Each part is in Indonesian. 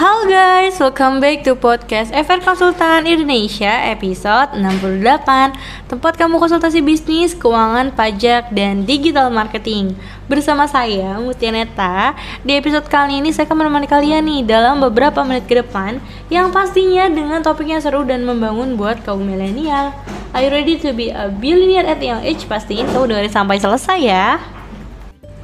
Halo guys, welcome back to podcast FR Konsultan Indonesia episode 68 Tempat kamu konsultasi bisnis, keuangan, pajak, dan digital marketing. Bersama saya, Mutia Neta Di episode kali ini saya akan menemani kalian nih dalam beberapa menit ke depan Yang pastinya dengan topiknya seru dan membangun buat kaum milenial. Are you ready to be a billionaire at young age? Pastiin kamu dengerin sampai selesai ya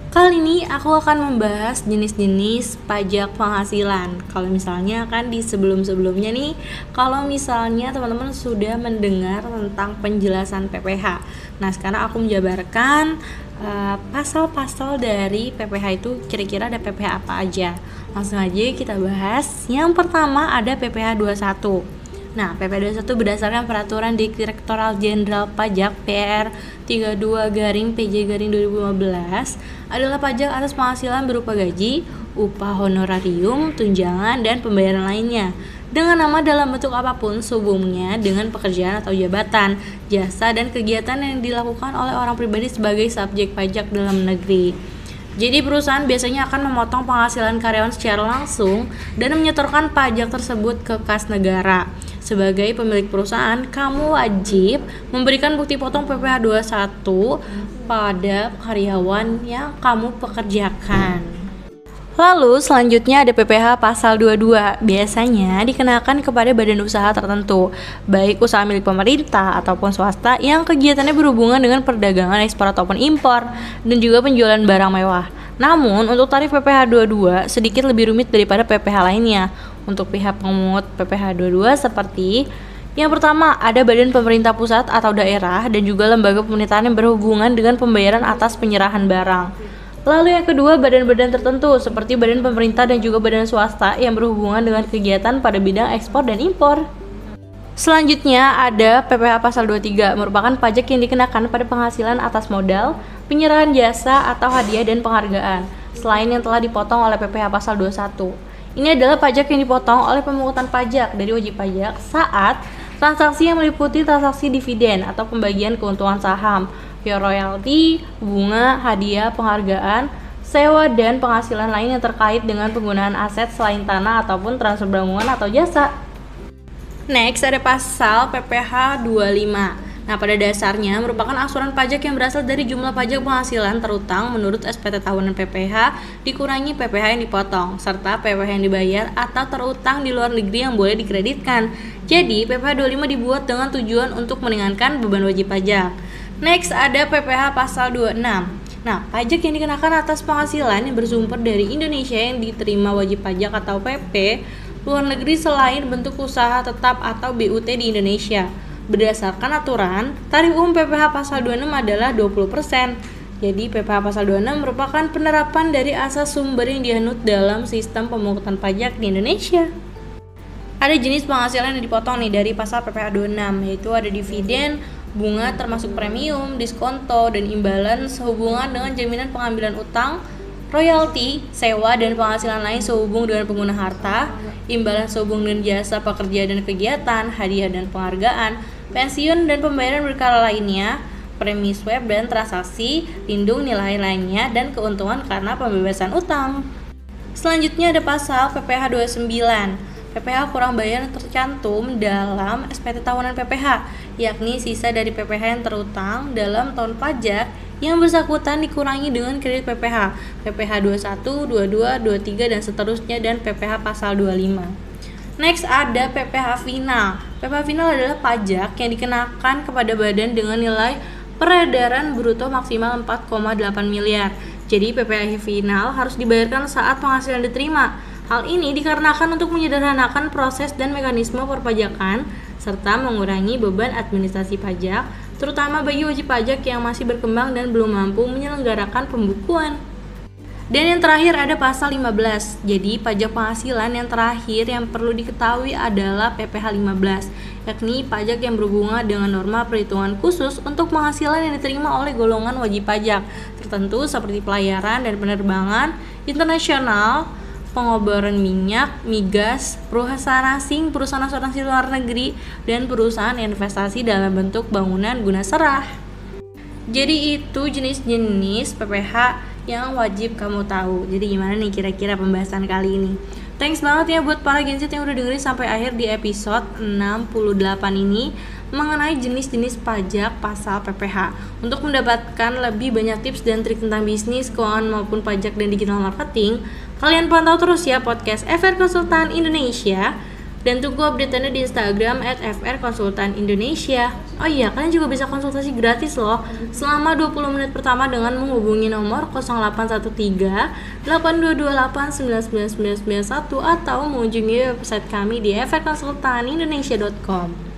Kali ini aku akan membahas jenis-jenis pajak penghasilan. Kalau misalnya kan di sebelum-sebelumnya nih, kalau misalnya teman-teman sudah mendengar tentang penjelasan PPH. Nah, sekarang aku menjabarkan eh, pasal-pasal dari PPH itu kira-kira ada PPH apa aja. Langsung aja kita bahas. Yang pertama ada PPH 21. Nah, PP 21 berdasarkan peraturan Direktoral Jenderal Pajak PR 32 garing PJ garing 2015 adalah pajak atas penghasilan berupa gaji, upah honorarium, tunjangan, dan pembayaran lainnya dengan nama dalam bentuk apa pun sehubungnya dengan pekerjaan atau jabatan, jasa, dan kegiatan yang dilakukan oleh orang pribadi sebagai subjek pajak dalam negeri. Jadi perusahaan biasanya akan memotong penghasilan karyawan secara langsung dan menyetorkan pajak tersebut ke kas negara. Sebagai pemilik perusahaan, kamu wajib memberikan bukti potong PPh 21 pada karyawan yang kamu pekerjakan. Lalu selanjutnya ada PPH pasal 22 Biasanya dikenakan kepada badan usaha tertentu Baik usaha milik pemerintah ataupun swasta Yang kegiatannya berhubungan dengan perdagangan ekspor ataupun impor Dan juga penjualan barang mewah. Namun untuk tarif PPH 22 sedikit lebih rumit daripada PPH lainnya Untuk pihak pemungut PPH 22 seperti yang pertama, ada badan pemerintah pusat atau daerah dan juga lembaga pemerintahan yang berhubungan dengan pembayaran atas penyerahan barang. Lalu yang kedua, badan-badan tertentu seperti badan pemerintah dan juga badan swasta yang berhubungan dengan kegiatan pada bidang ekspor dan impor. Selanjutnya ada PPh pasal 23 merupakan pajak yang dikenakan pada penghasilan atas modal, penyerahan jasa atau hadiah dan penghargaan selain yang telah dipotong oleh PPh pasal 21. Ini adalah pajak yang dipotong oleh pemungutan pajak dari wajib pajak saat transaksi yang meliputi transaksi dividen atau pembagian keuntungan saham pure royalti, bunga, hadiah, penghargaan, sewa dan penghasilan lain yang terkait dengan penggunaan aset selain tanah ataupun transfer bangunan atau jasa. Next ada pasal PPh 25. Nah, pada dasarnya merupakan angsuran pajak yang berasal dari jumlah pajak penghasilan terutang menurut SPT tahunan PPh dikurangi PPh yang dipotong serta PPh yang dibayar atau terutang di luar negeri yang boleh dikreditkan. Jadi, PPh 25 dibuat dengan tujuan untuk meringankan beban wajib pajak. Next ada PPh pasal 26. Nah, pajak yang dikenakan atas penghasilan yang bersumber dari Indonesia yang diterima wajib pajak atau PP luar negeri selain bentuk usaha tetap atau BUT di Indonesia. Berdasarkan aturan, tarif umum PPh pasal 26 adalah 20%. Jadi PPh pasal 26 merupakan penerapan dari asas sumber yang dianut dalam sistem pemungutan pajak di Indonesia. Ada jenis penghasilan yang dipotong nih dari pasal PPh 26 yaitu ada dividen, bunga termasuk premium, diskonto, dan imbalan sehubungan dengan jaminan pengambilan utang, royalti, sewa, dan penghasilan lain sehubung dengan pengguna harta, imbalan sehubung dengan jasa pekerja dan kegiatan, hadiah dan penghargaan, pensiun dan pembayaran berkala lainnya, premi swab dan transaksi, lindung nilai lainnya, dan keuntungan karena pembebasan utang. Selanjutnya ada pasal PPh 29 PPH kurang bayar tercantum dalam SPT tahunan PPH, yakni sisa dari PPH yang terutang dalam tahun pajak yang bersangkutan dikurangi dengan kredit PPH, PPH 21, 22, 23 dan seterusnya dan PPH pasal 25. Next ada PPH final. PPH final adalah pajak yang dikenakan kepada badan dengan nilai peredaran bruto maksimal 4,8 miliar. Jadi PPH final harus dibayarkan saat penghasilan diterima Hal ini dikarenakan untuk menyederhanakan proses dan mekanisme perpajakan serta mengurangi beban administrasi pajak, terutama bagi wajib pajak yang masih berkembang dan belum mampu menyelenggarakan pembukuan. Dan yang terakhir ada pasal 15. Jadi pajak penghasilan yang terakhir yang perlu diketahui adalah PPh 15, yakni pajak yang berhubungan dengan norma perhitungan khusus untuk penghasilan yang diterima oleh golongan wajib pajak tertentu seperti pelayaran dan penerbangan internasional, pengoboran minyak, migas, perusahaan asing, perusahaan asuransi luar negeri, dan perusahaan investasi dalam bentuk bangunan guna serah. Jadi itu jenis-jenis PPH yang wajib kamu tahu. Jadi gimana nih kira-kira pembahasan kali ini? Thanks banget ya buat para genset yang udah dengerin sampai akhir di episode 68 ini mengenai jenis-jenis pajak pasal PPH. Untuk mendapatkan lebih banyak tips dan trik tentang bisnis, keuangan maupun pajak dan digital marketing, kalian pantau terus ya podcast FR Konsultan Indonesia dan tunggu update-nya di Instagram at Indonesia. Oh iya, kalian juga bisa konsultasi gratis loh selama 20 menit pertama dengan menghubungi nomor 0813 8228 99991 atau mengunjungi website kami di frkonsultanindonesia.com.